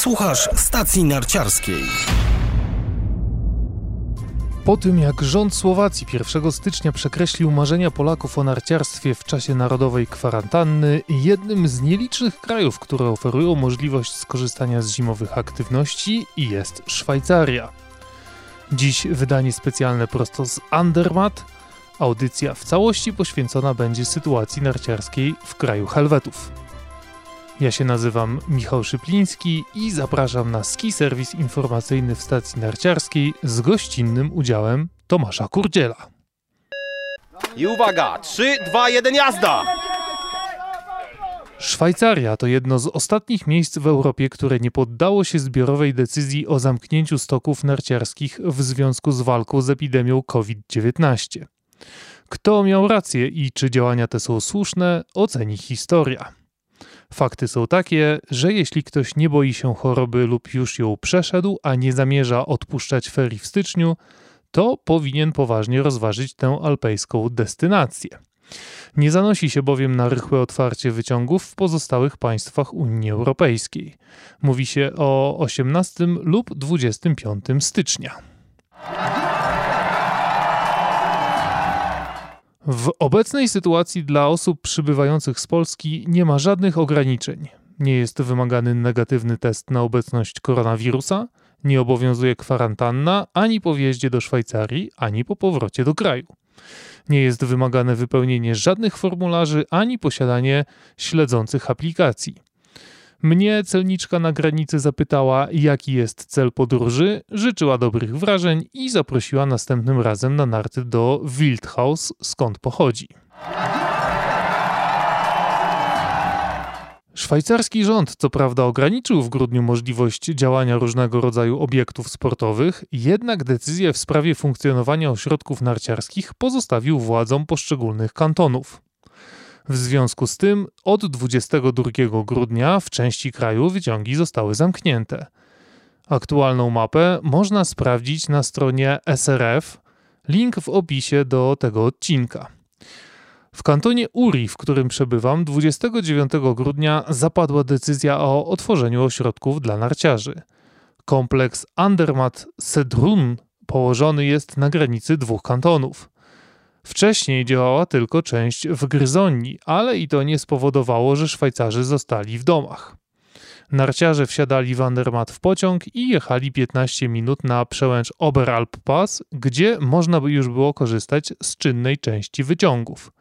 Słuchasz stacji narciarskiej. Po tym jak rząd Słowacji 1 stycznia przekreślił marzenia Polaków o narciarstwie w czasie narodowej kwarantanny, jednym z nielicznych krajów, które oferują możliwość skorzystania z zimowych aktywności jest Szwajcaria. Dziś wydanie specjalne prosto z Andermatt. Audycja w całości poświęcona będzie sytuacji narciarskiej w kraju Helwetów. Ja się nazywam Michał Szypliński i zapraszam na ski serwis informacyjny w stacji narciarskiej z gościnnym udziałem Tomasza Kurdziela. I uwaga, 3, 2, 1, jazda! Szwajcaria to jedno z ostatnich miejsc w Europie, które nie poddało się zbiorowej decyzji o zamknięciu stoków narciarskich w związku z walką z epidemią COVID-19. Kto miał rację i czy działania te są słuszne, oceni historia. Fakty są takie, że jeśli ktoś nie boi się choroby lub już ją przeszedł, a nie zamierza odpuszczać ferii w styczniu, to powinien poważnie rozważyć tę alpejską destynację. Nie zanosi się bowiem na rychłe otwarcie wyciągów w pozostałych państwach Unii Europejskiej. Mówi się o 18 lub 25 stycznia. W obecnej sytuacji dla osób przybywających z Polski nie ma żadnych ograniczeń. Nie jest wymagany negatywny test na obecność koronawirusa, nie obowiązuje kwarantanna ani po wjeździe do Szwajcarii, ani po powrocie do kraju. Nie jest wymagane wypełnienie żadnych formularzy ani posiadanie śledzących aplikacji. Mnie celniczka na granicy zapytała, jaki jest cel podróży, życzyła dobrych wrażeń i zaprosiła następnym razem na narty do Wildhaus, skąd pochodzi. Szwajcarski rząd, co prawda, ograniczył w grudniu możliwość działania różnego rodzaju obiektów sportowych, jednak decyzję w sprawie funkcjonowania ośrodków narciarskich pozostawił władzom poszczególnych kantonów. W związku z tym od 22 grudnia w części kraju wyciągi zostały zamknięte. Aktualną mapę można sprawdzić na stronie SRF, link w opisie do tego odcinka. W kantonie Uri, w którym przebywam, 29 grudnia zapadła decyzja o otworzeniu ośrodków dla narciarzy. Kompleks Andermatt Sedrun położony jest na granicy dwóch kantonów. Wcześniej działała tylko część w Gryzonii, ale i to nie spowodowało, że Szwajcarzy zostali w domach. Narciarze wsiadali w Andermatt w pociąg i jechali 15 minut na przełęcz Oberalp Pass, gdzie można by już było korzystać z czynnej części wyciągów.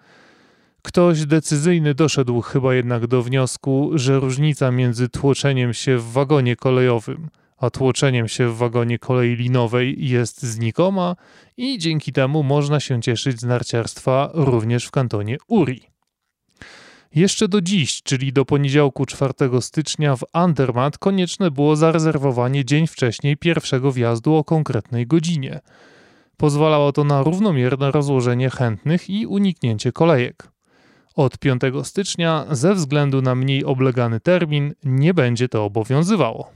Ktoś decyzyjny doszedł chyba jednak do wniosku, że różnica między tłoczeniem się w wagonie kolejowym a się w wagonie kolei linowej jest znikoma i dzięki temu można się cieszyć z narciarstwa również w kantonie Uri. Jeszcze do dziś, czyli do poniedziałku 4 stycznia w Andermatt konieczne było zarezerwowanie dzień wcześniej pierwszego wjazdu o konkretnej godzinie. Pozwalało to na równomierne rozłożenie chętnych i uniknięcie kolejek. Od 5 stycznia, ze względu na mniej oblegany termin, nie będzie to obowiązywało.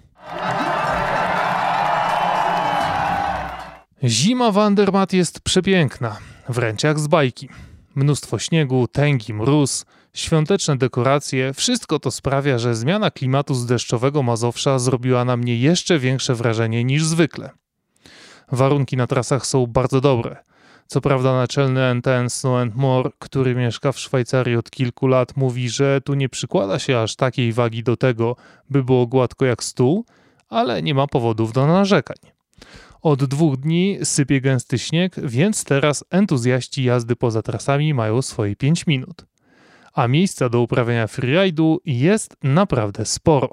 Zima w Andermatt jest przepiękna, wręcz jak z bajki. Mnóstwo śniegu, tęgi, mróz, świąteczne dekoracje, wszystko to sprawia, że zmiana klimatu z deszczowego Mazowsza zrobiła na mnie jeszcze większe wrażenie niż zwykle. Warunki na trasach są bardzo dobre. Co prawda naczelny NTN Snow More, który mieszka w Szwajcarii od kilku lat, mówi, że tu nie przykłada się aż takiej wagi do tego, by było gładko jak stół, ale nie ma powodów do narzekań. Od dwóch dni sypie gęsty śnieg, więc teraz entuzjaści jazdy poza trasami mają swoje 5 minut. A miejsca do uprawiania freeridu jest naprawdę sporo.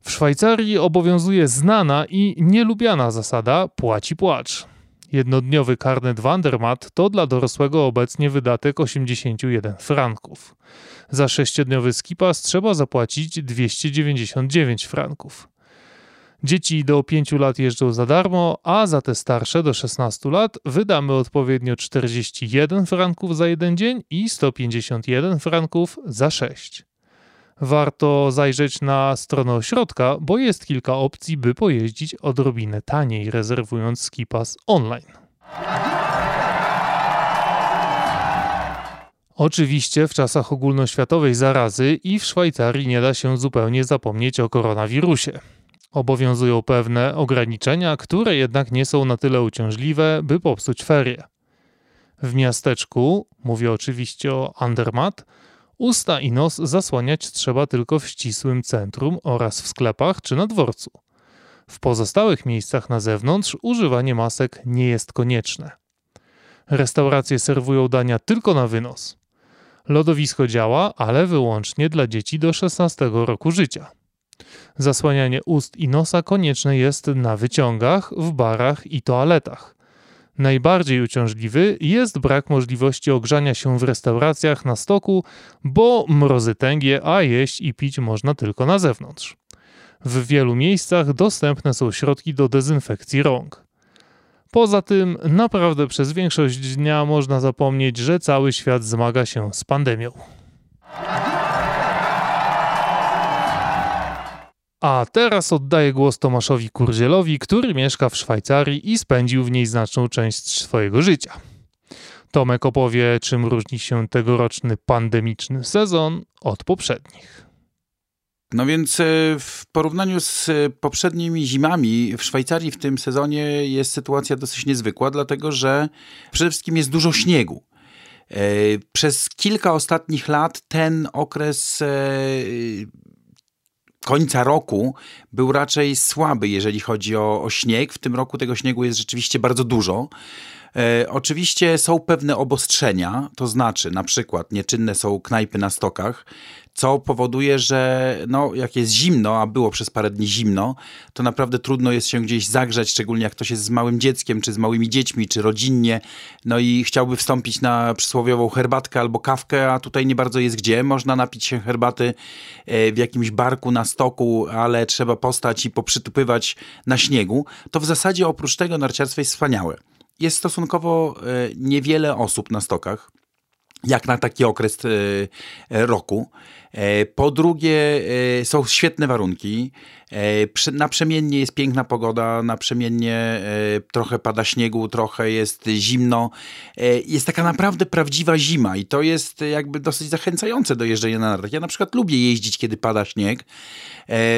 W Szwajcarii obowiązuje znana i nielubiana zasada płaci płacz. Jednodniowy karnet Wandermat to dla dorosłego obecnie wydatek 81 franków. Za sześciodniowy skipas trzeba zapłacić 299 franków. Dzieci do 5 lat jeżdżą za darmo, a za te starsze do 16 lat wydamy odpowiednio 41 franków za jeden dzień i 151 franków za 6. Warto zajrzeć na stronę ośrodka, bo jest kilka opcji, by pojeździć odrobinę taniej, rezerwując skipas online. Oczywiście w czasach ogólnoświatowej zarazy i w Szwajcarii nie da się zupełnie zapomnieć o koronawirusie. Obowiązują pewne ograniczenia, które jednak nie są na tyle uciążliwe, by popsuć ferie. W miasteczku, mówię oczywiście o Andermatt, usta i nos zasłaniać trzeba tylko w ścisłym centrum oraz w sklepach czy na dworcu. W pozostałych miejscach na zewnątrz używanie masek nie jest konieczne. Restauracje serwują dania tylko na wynos. Lodowisko działa, ale wyłącznie dla dzieci do 16 roku życia. Zasłanianie ust i nosa konieczne jest na wyciągach, w barach i toaletach. Najbardziej uciążliwy jest brak możliwości ogrzania się w restauracjach na stoku, bo mrozy tęgie, a jeść i pić można tylko na zewnątrz. W wielu miejscach dostępne są środki do dezynfekcji rąk. Poza tym, naprawdę przez większość dnia można zapomnieć, że cały świat zmaga się z pandemią. A teraz oddaję głos Tomaszowi Kurdzielowi, który mieszka w Szwajcarii i spędził w niej znaczną część swojego życia. Tomek opowie, czym różni się tegoroczny pandemiczny sezon od poprzednich. No więc e, w porównaniu z e, poprzednimi zimami w Szwajcarii w tym sezonie jest sytuacja dosyć niezwykła, dlatego że przede wszystkim jest dużo śniegu. E, przez kilka ostatnich lat ten okres końca roku był raczej słaby, jeżeli chodzi o, o śnieg. W tym roku tego śniegu jest rzeczywiście bardzo dużo. E, oczywiście są pewne obostrzenia, to znaczy na przykład nieczynne są knajpy na stokach, co powoduje, że no, jak jest zimno, a było przez parę dni zimno, to naprawdę trudno jest się gdzieś zagrzać, szczególnie jak ktoś jest z małym dzieckiem, czy z małymi dziećmi, czy rodzinnie, no i chciałby wstąpić na przysłowiową herbatkę albo kawkę, a tutaj nie bardzo jest gdzie. Można napić się herbaty e, w jakimś barku na stoku, ale trzeba postać i poprzytupywać na śniegu. To w zasadzie oprócz tego narciarstwo jest wspaniałe. Jest stosunkowo e, niewiele osób na stokach jak na taki okres e, roku. E, po drugie, e, są świetne warunki. E, naprzemiennie jest piękna pogoda, naprzemiennie trochę pada śniegu, trochę jest zimno. Jest taka naprawdę prawdziwa zima i to jest jakby dosyć zachęcające do jeżdżenia na nartach. Ja na przykład lubię jeździć, kiedy pada śnieg.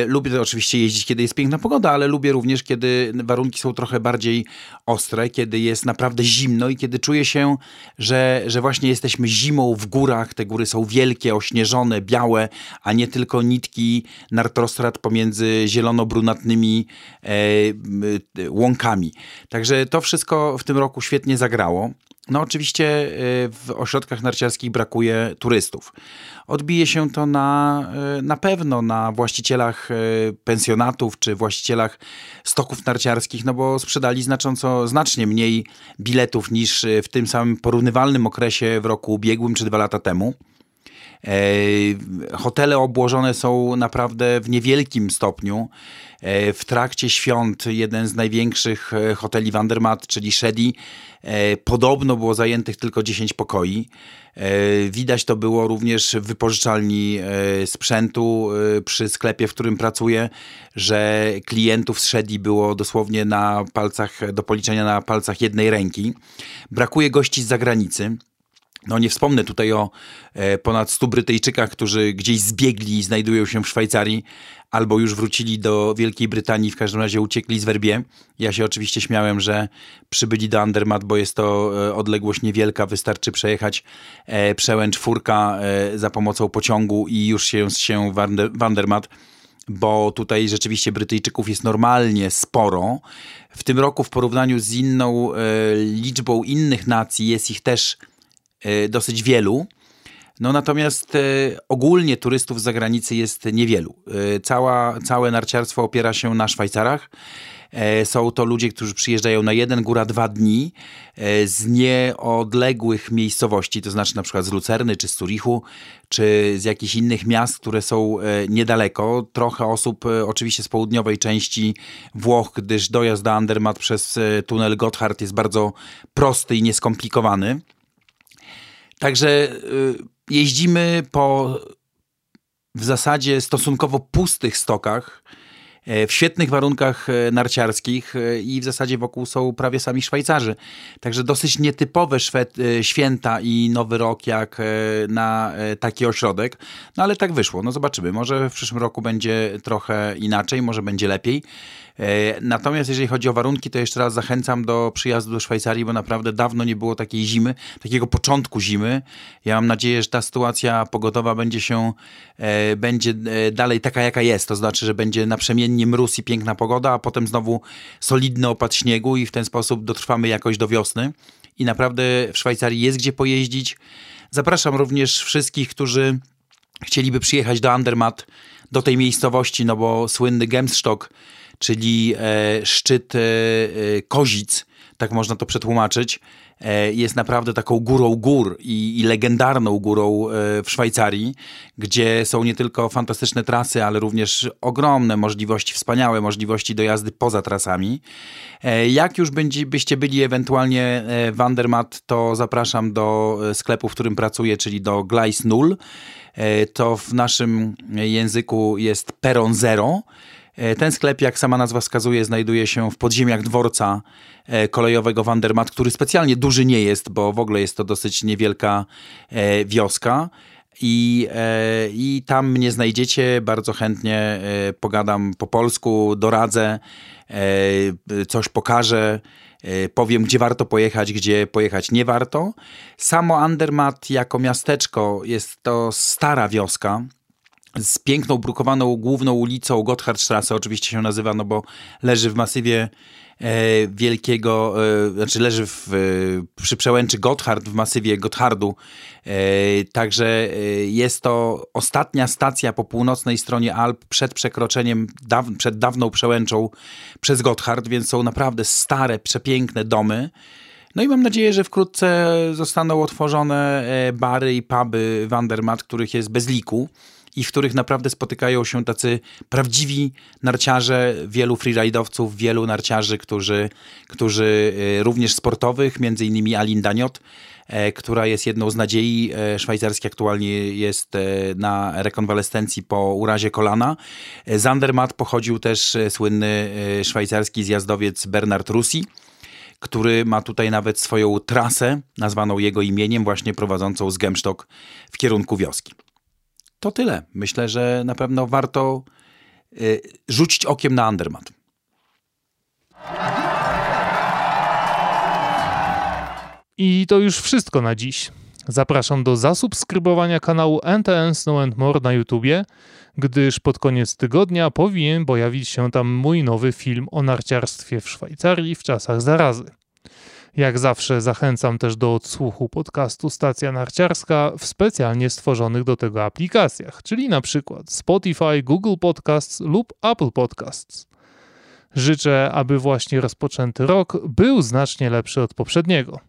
Lubię oczywiście jeździć, kiedy jest piękna pogoda, ale lubię również, kiedy warunki są trochę bardziej ostre, kiedy jest naprawdę zimno i kiedy czuję się, że, że właśnie jesteśmy zimą w górach. Te góry są wielkie, ośnieżone, białe białe, a nie tylko nitki nartostrad pomiędzy zielono-brunatnymi e, łąkami. Także to wszystko w tym roku świetnie zagrało. No oczywiście e, w ośrodkach narciarskich brakuje turystów. Odbije się to na, e, na pewno na właścicielach e, pensjonatów czy właścicielach stoków narciarskich, no bo sprzedali znacząco, znacznie mniej biletów niż w tym samym porównywalnym okresie w roku ubiegłym czy dwa lata temu. E, hotele obłożone są naprawdę w niewielkim stopniu. E, w trakcie świąt jeden z największych e, hoteli Vandermatt, czyli Shedi, podobno było zajętych tylko 10 pokoi. Widać to było również w wypożyczalni sprzętu przy sklepie, w którym pracuję, że klientów z Shedi było dosłownie na palcach, do policzenia na palcach jednej ręki. Brakuje gości z zagranicy. No nie wspomnę tutaj o e, ponad 100 Brytyjczykach, którzy gdzieś zbiegli i znajdują się w Szwajcarii, albo już wrócili do Wielkiej Brytanii, w każdym razie uciekli z Werbie. Ja się oczywiście śmiałem, że przybyli do Andermatt, bo jest to e, odległość niewielka, wystarczy przejechać e, przełęcz Furka za pomocą pociągu i już się, się w Andermatt bo tutaj rzeczywiście Brytyjczyków jest normalnie sporo. W tym roku w porównaniu z inną e, liczbą innych nacji jest ich też dosyć wielu. No natomiast e, ogólnie turystów z zagranicy jest niewielu. E, cała, całe narciarstwo opiera się na Szwajcarach. Są to ludzie, którzy przyjeżdżają na jeden, góra dwa dni z nieodległych miejscowości, to znaczy na przykład z Lucerny, czy z Zurichu, czy z jakichś innych miast, które są niedaleko. Trochę osób oczywiście z południowej części Włoch, gdyż dojazd do Andermatt przez tunel Gotthard jest bardzo prosty i nieskomplikowany. Także y, jeździmy po w zasadzie stosunkowo pustych stokach. e, w świetnych warunkach e, narciarskich e, i w zasadzie wokół są prawie sami Szwajcarzy. Także dosyć nietypowe Szwed święta i Nowy Rok jak na taki ośrodek. No ale tak wyszło. No zobaczymy. Może w przyszłym roku będzie trochę inaczej, może będzie lepiej. Natomiast jeżeli chodzi o warunki, to jeszcze raz zachęcam do przyjazdu do Szwajcarii, bo naprawdę dawno nie było takiej zimy, takiego początku zimy. Ja mam nadzieję, że ta sytuacja pogodowa będzie się, będzie dalej taka, jaka jest. To znaczy, że będzie naprzemiennie mróz i piękna pogoda, a potem znowu solidny opad śniegu i w ten sposób dotrwamy jakoś do wiosny. I naprawdę w Szwajcarii jest gdzie pojeździć. Zapraszam również wszystkich, którzy chcieliby przyjechać do Andermatt, do tej miejscowości, no bo słynny Gemsstock, czyli e, szczyt e, Kozic, tak można to przetłumaczyć, e, jest naprawdę taką górą gór i, i, legendarną górą w Szwajcarii, gdzie są nie tylko fantastyczne trasy, ale również ogromne możliwości, wspaniałe możliwości do jazdy poza trasami. Jak już będzie, byście byli ewentualnie w Andermatt, to zapraszam do sklepu, w którym pracuję, czyli do Gleis Null. To w naszym języku jest Peron Zero. E, ten sklep, jak sama nazwa wskazuje, znajduje się w podziemiach dworca e, kolejowego Wandermat, który specjalnie duży nie jest, bo w ogóle jest to dosyć niewielka e, wioska. I, I tam mnie znajdziecie, bardzo chętnie pogadam po polsku, doradzę, coś pokażę powiem, gdzie warto pojechać, gdzie pojechać nie warto. Samo Andermatt jako miasteczko jest to stara wioska, z piękną, brukowaną główną ulicą Gotthardstrasse, oczywiście się nazywa, no bo leży w masywie e, wielkiego, e, znaczy leży w, e, przy przełęczy Gotthard, w masywie Gotthardu. E, także e, jest to ostatnia stacja po północnej stronie Alp przed przekroczeniem, daw, przed dawną przełęczą przez Gotthard, więc są naprawdę stare, przepiękne domy. No i mam nadzieję, że wkrótce zostaną otworzone e, bary i puby Wandermat, których jest bez liku i w których naprawdę spotykają się tacy prawdziwi narciarze, wielu freeridowców, wielu narciarzy, którzy, którzy e, również sportowych, między innymi Alin Daniot, e, która jest jedną z nadziei e, szwajcarskiej, aktualnie jest na rekonwalescencji po urazie kolana. Z Andermatt pochodził też słynny szwajcarski zjazdowiec Bernard Russi, który ma tutaj nawet swoją trasę, nazwaną jego imieniem, właśnie prowadzącą z Gemstock w kierunku wioski to tyle. Myślę, że na pewno warto y, rzucić okiem na Andermatt. I to już wszystko na dziś. Zapraszam do zasubskrybowania kanału NTN Snow and More na YouTubie, gdyż pod koniec tygodnia powinien pojawić się tam mój nowy film o narciarstwie w Szwajcarii w czasach zarazy. Jak zawsze zachęcam też do odsłuchu podcastu Stacja Narciarska w specjalnie stworzonych do tego aplikacjach, czyli na przykład Spotify, Google Podcasts lub Apple Podcasts. Życzę, aby właśnie rozpoczęty rok był znacznie lepszy od poprzedniego.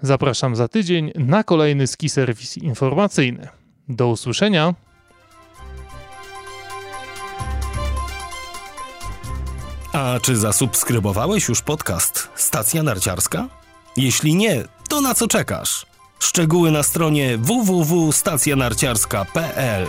Zapraszam za tydzień na kolejny ski serwis informacyjny. Do usłyszenia! A czy zasubskrybowałeś już podcast Stacja Narciarska? Jeśli nie, to na co czekasz? Szczegóły na stronie www.stacjanarciarska.pl